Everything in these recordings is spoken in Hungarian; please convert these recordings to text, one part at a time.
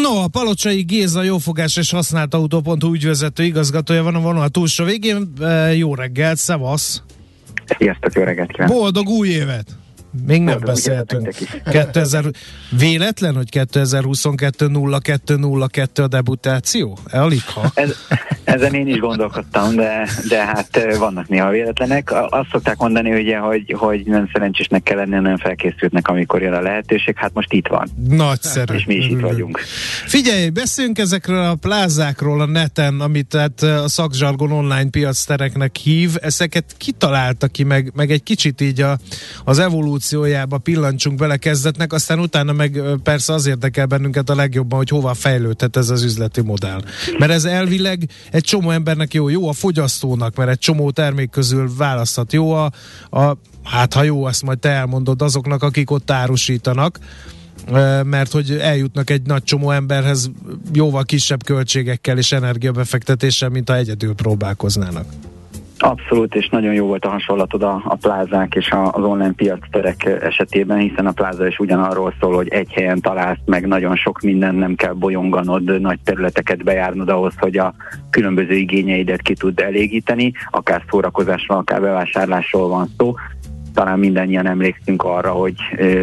No, a Palocsai Géza jófogás és használt autó.hu ügyvezető igazgatója van a vonal túlsó végén. Jó reggelt, szevasz! Sziasztok, jó reggelt kívánok! Boldog új évet! Még nem Boldog, beszéltünk. 2000, véletlen, hogy 2022 0202 a debutáció? Aligha? Ez, ezen én is gondolkodtam, de, de hát vannak néha véletlenek. Azt szokták mondani, ugye, hogy, hogy nem szerencsésnek kell lenni, nem felkészültnek, amikor jön a lehetőség. Hát most itt van. Nagyszerű. És mi is itt vagyunk. Figyelj, beszéljünk ezekről a plázákról a neten, amit tehát a szakzsargon online piactereknek hív. Ezeket kitalálta ki, meg, meg egy kicsit így a, az evolúció evolúciójába pillancsunk bele kezdetnek, aztán utána meg persze az érdekel bennünket a legjobban, hogy hova fejlődhet ez az üzleti modell. Mert ez elvileg egy csomó embernek jó, jó a fogyasztónak, mert egy csomó termék közül választhat. Jó a, a hát ha jó, ezt majd te elmondod azoknak, akik ott árusítanak, mert hogy eljutnak egy nagy csomó emberhez jóval kisebb költségekkel és energiabefektetéssel, mint ha egyedül próbálkoznának. Abszolút, és nagyon jó volt a hasonlatod a, a plázák és a, az online piacterek esetében, hiszen a pláza is ugyanarról szól, hogy egy helyen találsz meg nagyon sok minden, nem kell bolyonganod, nagy területeket bejárnod ahhoz, hogy a különböző igényeidet ki tud elégíteni, akár szórakozásról, akár bevásárlásról van szó, talán mindannyian emlékszünk arra, hogy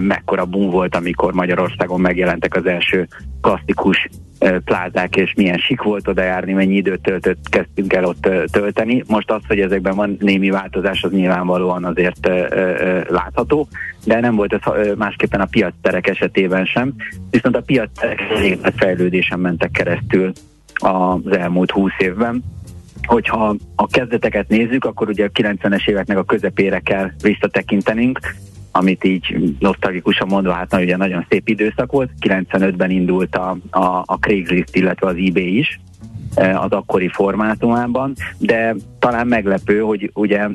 mekkora boom volt, amikor Magyarországon megjelentek az első klasszikus plázák, és milyen sik volt oda járni, mennyi időt töltött, kezdtünk el ott tölteni. Most az, hogy ezekben van némi változás, az nyilvánvalóan azért látható, de nem volt ez másképpen a piacterek esetében sem. Viszont a piacterek fejlődésen mentek keresztül az elmúlt húsz évben hogyha a kezdeteket nézzük, akkor ugye a 90-es éveknek a közepére kell visszatekintenünk, amit így nosztalgikusan mondva, hát ugye nagyon szép időszak volt. 95-ben indult a, a, a Craigslist, illetve az eBay is az akkori formátumában, de talán meglepő, hogy ugye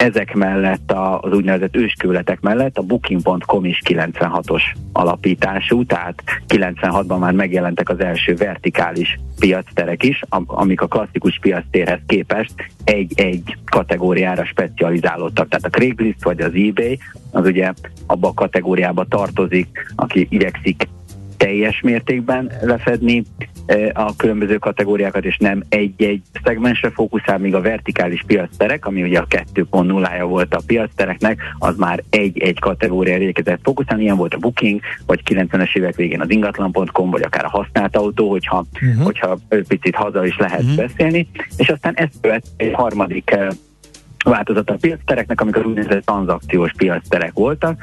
ezek mellett, az úgynevezett őskőletek mellett a Booking.com is 96-os alapítású, tehát 96-ban már megjelentek az első vertikális piacterek is, amik a klasszikus piactérhez képest egy-egy kategóriára specializálódtak. Tehát a Craigslist vagy az eBay az ugye abba a kategóriába tartozik, aki igyekszik teljes mértékben lefedni a különböző kategóriákat, és nem egy-egy szegmensre fókuszál, míg a vertikális piacterek, ami ugye a 2.0-ja volt a piactereknek, az már egy-egy kategóriára érkezett fókuszálni, ilyen volt a Booking, vagy 90-es évek végén az ingatlan.com, vagy akár a használt autó, hogyha, uh-huh. hogyha picit haza is lehet uh-huh. beszélni, és aztán ezt követ egy harmadik változat a piactereknek, amikor úgynevezett tranzakciós piacterek voltak,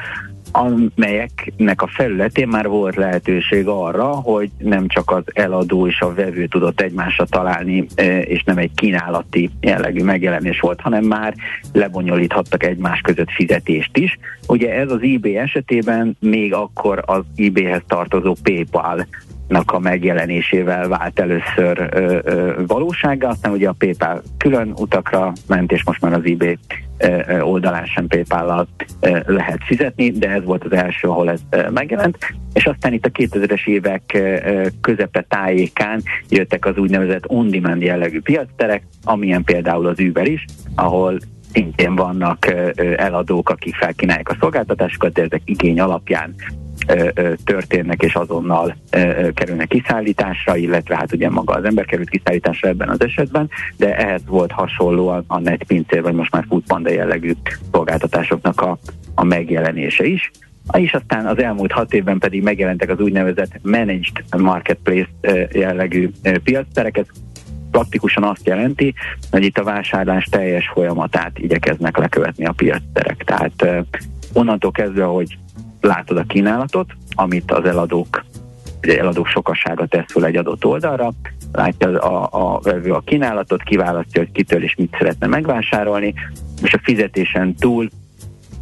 amelyeknek a felületén már volt lehetőség arra, hogy nem csak az eladó és a vevő tudott egymásra találni, e, és nem egy kínálati jellegű megjelenés volt, hanem már lebonyolíthattak egymás között fizetést is. Ugye ez az eBay esetében még akkor az eBay-hez tartozó PayPal nak a megjelenésével vált először ö, ö, valósága, aztán ugye a PayPal külön utakra ment, és most már az eBay ö, oldalán sem PayPal-lal lehet fizetni, de ez volt az első, ahol ez ö, megjelent, és aztán itt a 2000-es évek ö, közepe tájékán jöttek az úgynevezett on-demand jellegű piacterek, amilyen például az Uber is, ahol szintén vannak eladók, akik felkínálják a szolgáltatásokat, de ezek igény alapján történnek, és azonnal kerülnek kiszállításra, illetve hát ugye maga az ember került kiszállításra ebben az esetben, de ehhez volt hasonló a, a netpincér, vagy most már foodpanda jellegű szolgáltatásoknak a, a megjelenése is. És aztán az elmúlt hat évben pedig megjelentek az úgynevezett managed marketplace jellegű piacterek, ez praktikusan azt jelenti, hogy itt a vásárlás teljes folyamatát igyekeznek lekövetni a piacterek. Tehát onnantól kezdve, hogy látod a kínálatot, amit az eladók, ugye eladók sokassága tesz fel egy adott oldalra, látja a, a vevő a kínálatot, kiválasztja, hogy kitől és mit szeretne megvásárolni, és a fizetésen túl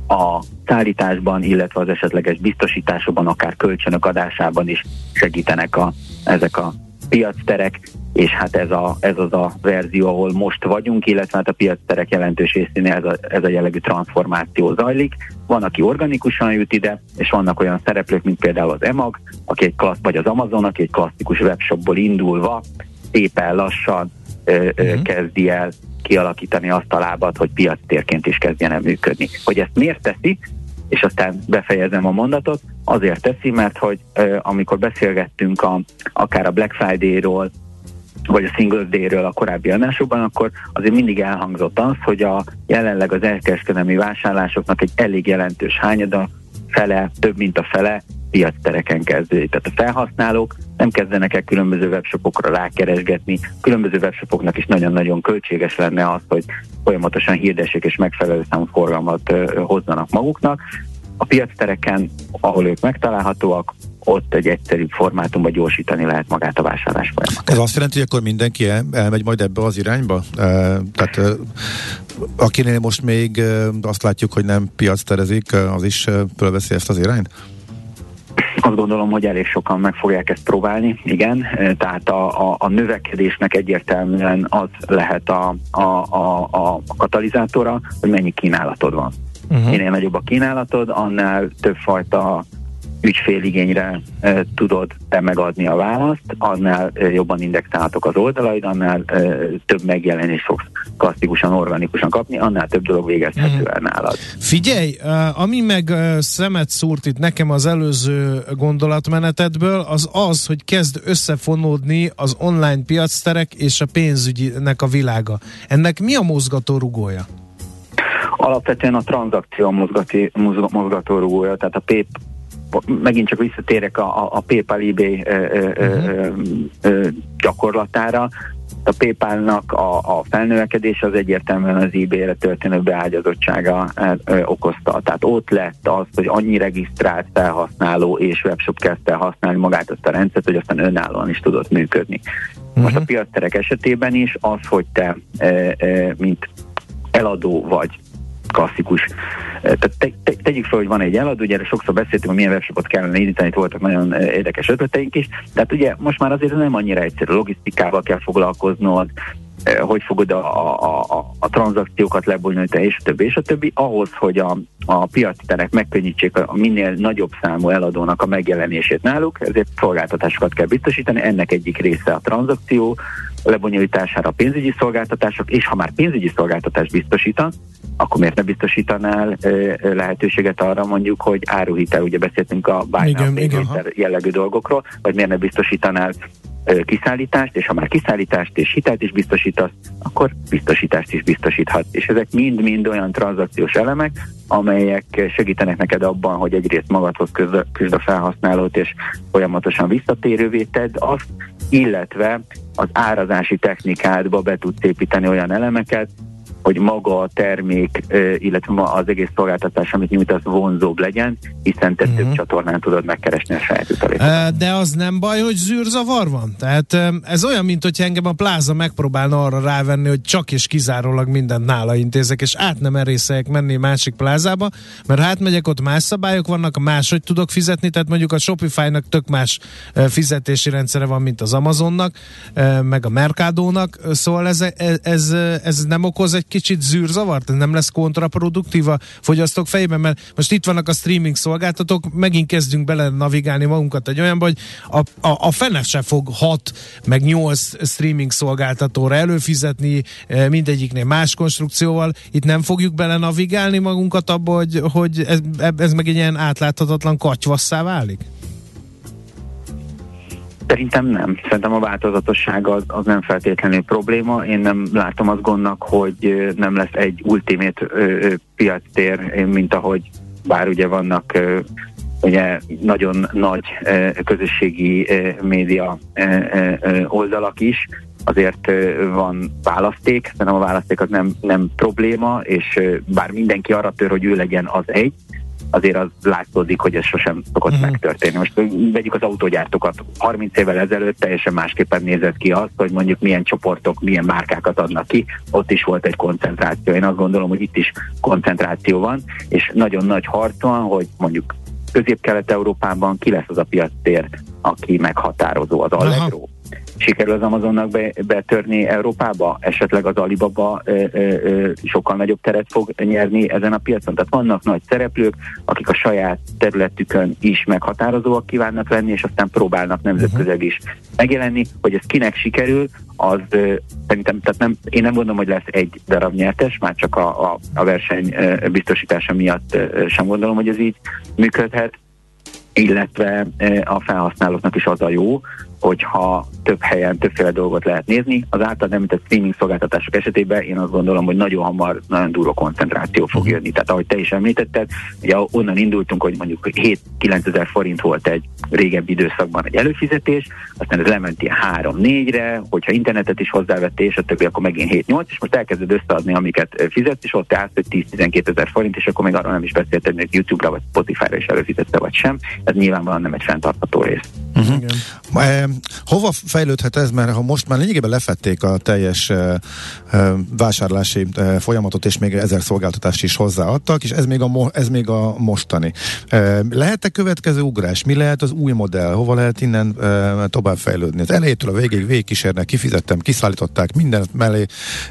a szállításban, illetve az esetleges biztosításokban, akár kölcsönök adásában is segítenek a, ezek a piacterek, és hát ez, a, ez az a verzió, ahol most vagyunk, illetve hát a piacterek jelentős részén ez a, ez a jellegű transformáció zajlik. Van, aki organikusan jut ide, és vannak olyan szereplők, mint például az EMAG, aki egy klassz, vagy az Amazon, aki egy klasszikus webshopból indulva szépen lassan ö, ö, uh-huh. kezdi el kialakítani azt a lábat, hogy piactérként is kezdjen el működni. Hogy ezt miért teszi, és aztán befejezem a mondatot, azért teszi, mert hogy ö, amikor beszélgettünk a, akár a Black Friday-ról, vagy a Singles Day-ről a korábbi adásokban, akkor azért mindig elhangzott az, hogy a jelenleg az elkereskedelmi vásárlásoknak egy elég jelentős hányada, fele, több mint a fele piactereken kezdődik. Tehát a felhasználók nem kezdenek el különböző webshopokra rákeresgetni, különböző webshopoknak is nagyon-nagyon költséges lenne az, hogy folyamatosan hirdessék és megfelelő számú forgalmat hozzanak maguknak. A piactereken, ahol ők megtalálhatóak, ott egy egyszerűbb formátumban gyorsítani lehet magát a vásárlás folyamatot. Ez azt jelenti, hogy akkor mindenki el, elmegy majd ebbe az irányba? E, tehát e, akinél most még e, azt látjuk, hogy nem piac terezik, az is fölveszi ezt az irányt? Azt gondolom, hogy elég sokan meg fogják ezt próbálni, igen. Tehát a, a, a növekedésnek egyértelműen az lehet a, a, a, a katalizátora, hogy mennyi kínálatod van. Uh-huh. Minél nagyobb a kínálatod, annál többfajta ügyféligényre e, tudod te megadni a választ, annál e, jobban indexálhatok az oldalaid, annál e, több megjelenés fogsz klasszikusan, organikusan kapni, annál több dolog végezhető el mhm. nálad. Figyelj, ami meg szemet szúrt itt nekem az előző gondolatmenetedből, az az, hogy kezd összefonódni az online piacterek és a pénzügynek a világa. Ennek mi a mozgató rugója? Alapvetően a tranzakció mozgati, mozgatórugója, tehát a megint csak visszatérek a, a PayPal eBay uh-huh. gyakorlatára. A PayPal-nak a, a felnövekedése az egyértelműen az eBay-re történő beágyazottsága okozta. Tehát ott lett az, hogy annyi regisztrált felhasználó és webshop kezdte használni magát azt a rendszert, hogy aztán önállóan is tudott működni. Uh-huh. Most a piacterek esetében is az, hogy te mint eladó vagy klasszikus. Tehát te, te, tegyük fel, hogy van egy eladó, ugye erre sokszor beszéltünk, hogy milyen webshopot kellene indítani, itt voltak nagyon érdekes ötleteink is, tehát ugye most már azért nem annyira egyszerű, logisztikával kell foglalkoznod, hogy fogod a, a, a, a tranzakciókat lebonyolítani, és a többi, és a többi, ahhoz, hogy a, a piaci terek megkönnyítsék a minél nagyobb számú eladónak a megjelenését náluk, ezért szolgáltatásokat kell biztosítani, ennek egyik része a tranzakció, lebonyolítására a pénzügyi szolgáltatások, és ha már pénzügyi szolgáltatást biztosítan, akkor miért ne biztosítanál lehetőséget arra mondjuk, hogy áruhitel, ugye beszéltünk a buy jellegű dolgokról, vagy miért ne biztosítanál kiszállítást, és ha már kiszállítást és hitelt is biztosítasz, akkor biztosítást is biztosíthat. És ezek mind-mind olyan tranzakciós elemek, amelyek segítenek neked abban, hogy egyrészt magadhoz küzd a felhasználót, és folyamatosan visszatérővé tedd azt, illetve az árazási technikádba be tudsz építeni olyan elemeket, hogy maga a termék, illetve az egész szolgáltatás, amit nyújtasz, vonzóbb legyen, hiszen te uh-huh. több mhm. csatornán tudod megkeresni a saját utalékodat. De az nem baj, hogy zűrzavar van? Tehát ez olyan, mint hogy engem a pláza megpróbálna arra rávenni, hogy csak és kizárólag mindent nála intézek, és át nem erészeljek menni másik plázába, mert hát megyek, ott más szabályok vannak, máshogy tudok fizetni, tehát mondjuk a Shopify-nak tök más fizetési rendszere van, mint az Amazonnak, meg a Mercadónak, szóval ez, ez, ez, ez nem okoz egy kicsit zűrzavart? Nem lesz kontraproduktív a fogyasztók fejében? Mert most itt vannak a streaming szolgáltatók, megint kezdünk bele navigálni magunkat egy olyanba, hogy a, a, a fene se fog hat meg nyolc streaming szolgáltatóra előfizetni, eh, mindegyiknél más konstrukcióval. Itt nem fogjuk bele navigálni magunkat abba, hogy, hogy ez, ez meg egy ilyen átláthatatlan katyvasszá válik? Szerintem nem. Szerintem a változatosság az, az nem feltétlenül probléma. Én nem látom azt gondnak, hogy nem lesz egy ultimate piactér, mint ahogy bár ugye vannak ugye nagyon nagy közösségi média oldalak is, azért van választék, szerintem a választék az nem, nem probléma, és bár mindenki arra tör, hogy ő legyen az egy, azért az látszódik, hogy ez sosem szokott uh-huh. megtörténni. Most vegyük az autógyártókat. 30 évvel ezelőtt teljesen másképpen nézett ki az, hogy mondjuk milyen csoportok, milyen márkákat adnak ki. Ott is volt egy koncentráció. Én azt gondolom, hogy itt is koncentráció van, és nagyon nagy harc van, hogy mondjuk közép-kelet-európában ki lesz az a piactér, aki meghatározó, az Allegro. Sikerül az Amazonnak be, betörni Európába, esetleg az Alibaba ö, ö, ö, sokkal nagyobb teret fog nyerni ezen a piacon. Tehát vannak nagy szereplők, akik a saját területükön is meghatározóak kívánnak lenni, és aztán próbálnak nemzetközileg is megjelenni, hogy ez kinek sikerül, az szerintem, tehát nem, én nem gondolom, hogy lesz egy darab nyertes, már csak a, a, a verseny biztosítása miatt sem gondolom, hogy ez így működhet, illetve a felhasználóknak is az a jó, hogyha több helyen többféle dolgot lehet nézni. Az által említett streaming szolgáltatások esetében én azt gondolom, hogy nagyon hamar nagyon durva koncentráció fog jönni. Tehát ahogy te is említetted, ugye onnan indultunk, hogy mondjuk 7-9 ezer forint volt egy régebbi időszakban egy előfizetés, aztán ez lement ilyen 3-4-re, hogyha internetet is hozzávette, és a többi, akkor megint 7-8, és most elkezded összeadni, amiket fizet, és ott állt, hogy 10-12 ezer forint, és akkor még arról nem is beszélted, hogy YouTube-ra vagy Spotify-ra is előfizette, vagy sem. Ez nyilvánvalóan nem egy fenntartható rész. Uh-huh. Igen. Hova fejlődhet ez, mert ha most már lényegében lefették a teljes uh, uh, vásárlási folyamatot, és még ezer szolgáltatást is hozzáadtak, és ez még a, mo- ez még a mostani. Lehet-e következő ugrás? Mi lehet az új modell? Hova lehet innen uh, tovább fejlődni? Az elejétől a végig végigkísérnek, kifizettem, kiszállították, minden mellé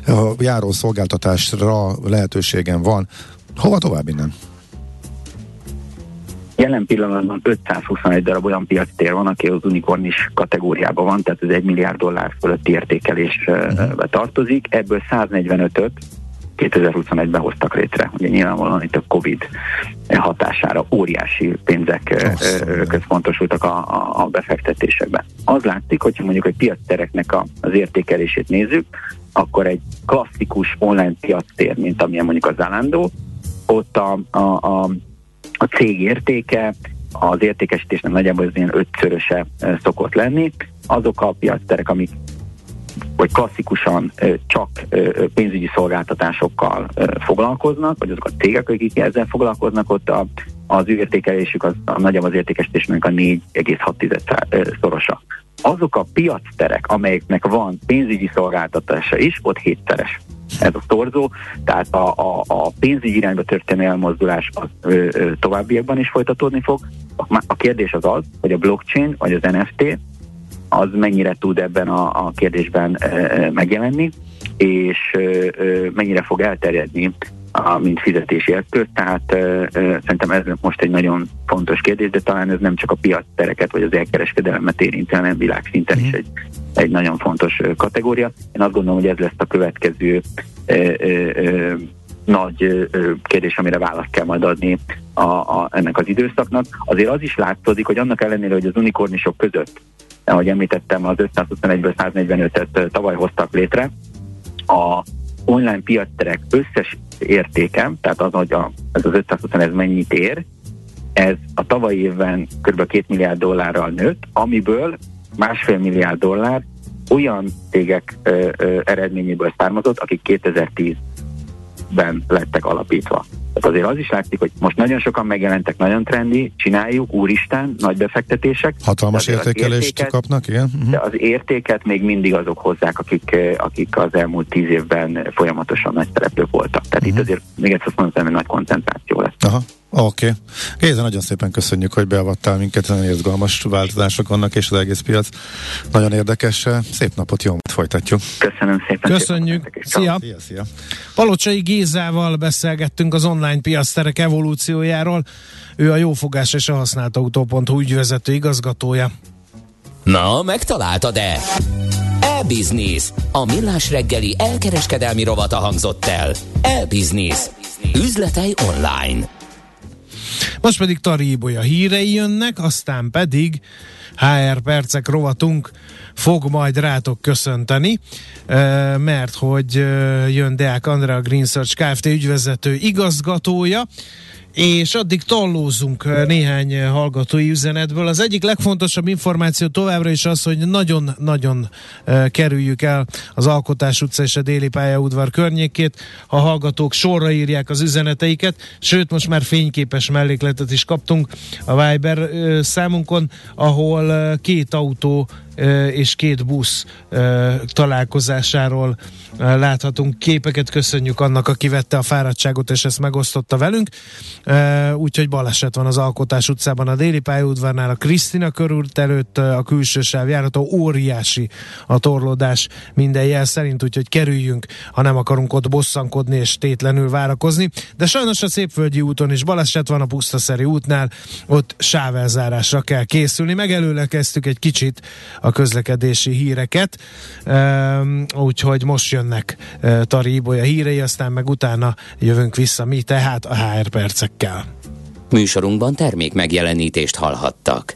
uh, járó szolgáltatásra lehetőségem van. Hova tovább innen? Jelen pillanatban 521 darab olyan piactér van, aki az unikornis kategóriában van, tehát ez egy milliárd dollár fölötti értékelésbe uh-huh. tartozik. Ebből 145-öt 2021-ben hoztak létre. Ugye nyilvánvalóan itt a Covid hatására óriási pénzek Aztán. központosultak a, a, a befektetésekben. Az látszik, hogyha mondjuk egy piactereknek a, az értékelését nézzük, akkor egy klasszikus online piactér, mint amilyen mondjuk a Zalando, ott a, a, a a cég értéke, az értékesítésnek nagyjából ez ilyen ötszöröse szokott lenni. Azok a piacterek, amik vagy klasszikusan csak pénzügyi szolgáltatásosa foglalkoznak, vagy azok a cégek, akik ezzel foglalkoznak, ott a, az ő értékelésük az, a nagyobb az értékesítésnek a 4,6 szorosa. Azok a piacterek, amelyeknek van pénzügyi szolgáltatása is, ott hétszeres ez a torzó, tehát a, a, a pénzügyi irányba történő elmozdulás az ö, ö, továbbiakban is folytatódni fog. A, a kérdés az az, hogy a blockchain vagy az NFT az mennyire tud ebben a, a kérdésben megjelenni, és mennyire fog elterjedni a, mint fizetési eszköz, tehát ö, ö, szerintem ez most egy nagyon fontos kérdés, de talán ez nem csak a piactereket vagy az elkereskedelmet érinti, hanem világszinten is mhm. egy, egy nagyon fontos kategória. Én azt gondolom, hogy ez lesz a következő ö, ö, ö, nagy ö, kérdés, amire választ kell majd adni a, a, ennek az időszaknak. Azért az is látszódik, hogy annak ellenére, hogy az unikornisok között, ahogy említettem, az 521-ből 145-et tavaly hoztak létre, a online piacterek összes értékem, tehát az, hogy a, ez az 520 ez mennyit ér, ez a tavalyi évben kb. 2 milliárd dollárral nőtt, amiből másfél milliárd dollár olyan cégek eredményéből származott, akik 2010-ben lettek alapítva. Tehát azért az is látszik, hogy most nagyon sokan megjelentek, nagyon trendi, csináljuk, úristen, nagy befektetések. Hatalmas értékelést értéket, kapnak, igen. Uh-huh. De az értéket még mindig azok hozzák, akik, akik az elmúlt tíz évben folyamatosan nagy szereplők voltak. Tehát uh-huh. itt azért még egyszer azt mondom, hogy nagy koncentráció lesz. Aha. Oké. Okay. Géza, nagyon szépen köszönjük, hogy beavattál minket, nagyon izgalmas változások vannak, és az egész piac nagyon érdekes. Szép napot, jó, folytatjuk. Köszönöm szépen. Köszönjük. Szia. szia. Szia, Palocsai Gézával beszélgettünk az online piacterek evolúciójáról. Ő a jófogás és a használt autó.hu ügyvezető igazgatója. Na, megtaláltad-e? E-Business. A millás reggeli elkereskedelmi rovata hangzott el. E-Business. Üzletei online. Most pedig Tari Ibolya hírei jönnek, aztán pedig HR percek rovatunk fog majd rátok köszönteni, mert hogy jön Deák Andrea Green Search Kft. ügyvezető igazgatója, és addig tallózunk eh, néhány eh, hallgatói üzenetből. Az egyik legfontosabb információ továbbra is az, hogy nagyon-nagyon uh, kerüljük el az Alkotás utca és a déli pályaudvar környékét, ha hallgatók sorra írják az üzeneteiket, sőt most már fényképes mellékletet is kaptunk a Viber számunkon, ahol két autó és két busz találkozásáról láthatunk képeket. Köszönjük annak, aki vette a fáradtságot, és ezt megosztotta velünk. Úgyhogy baleset van az Alkotás utcában, a déli pályaudvarnál, a Krisztina körült előtt, a külső sáv óriási a torlódás minden jel szerint, úgyhogy kerüljünk, ha nem akarunk ott bosszankodni és tétlenül várakozni. De sajnos a Szépvölgyi úton is baleset van a Pusztaszeri útnál, ott sávelzárásra kell készülni. Megelőle kezdtük egy kicsit a közlekedési híreket, úgyhogy most jönnek Tari Ibolya hírei, aztán meg utána jövünk vissza mi tehát a HR percekkel. Műsorunkban termék megjelenítést hallhattak.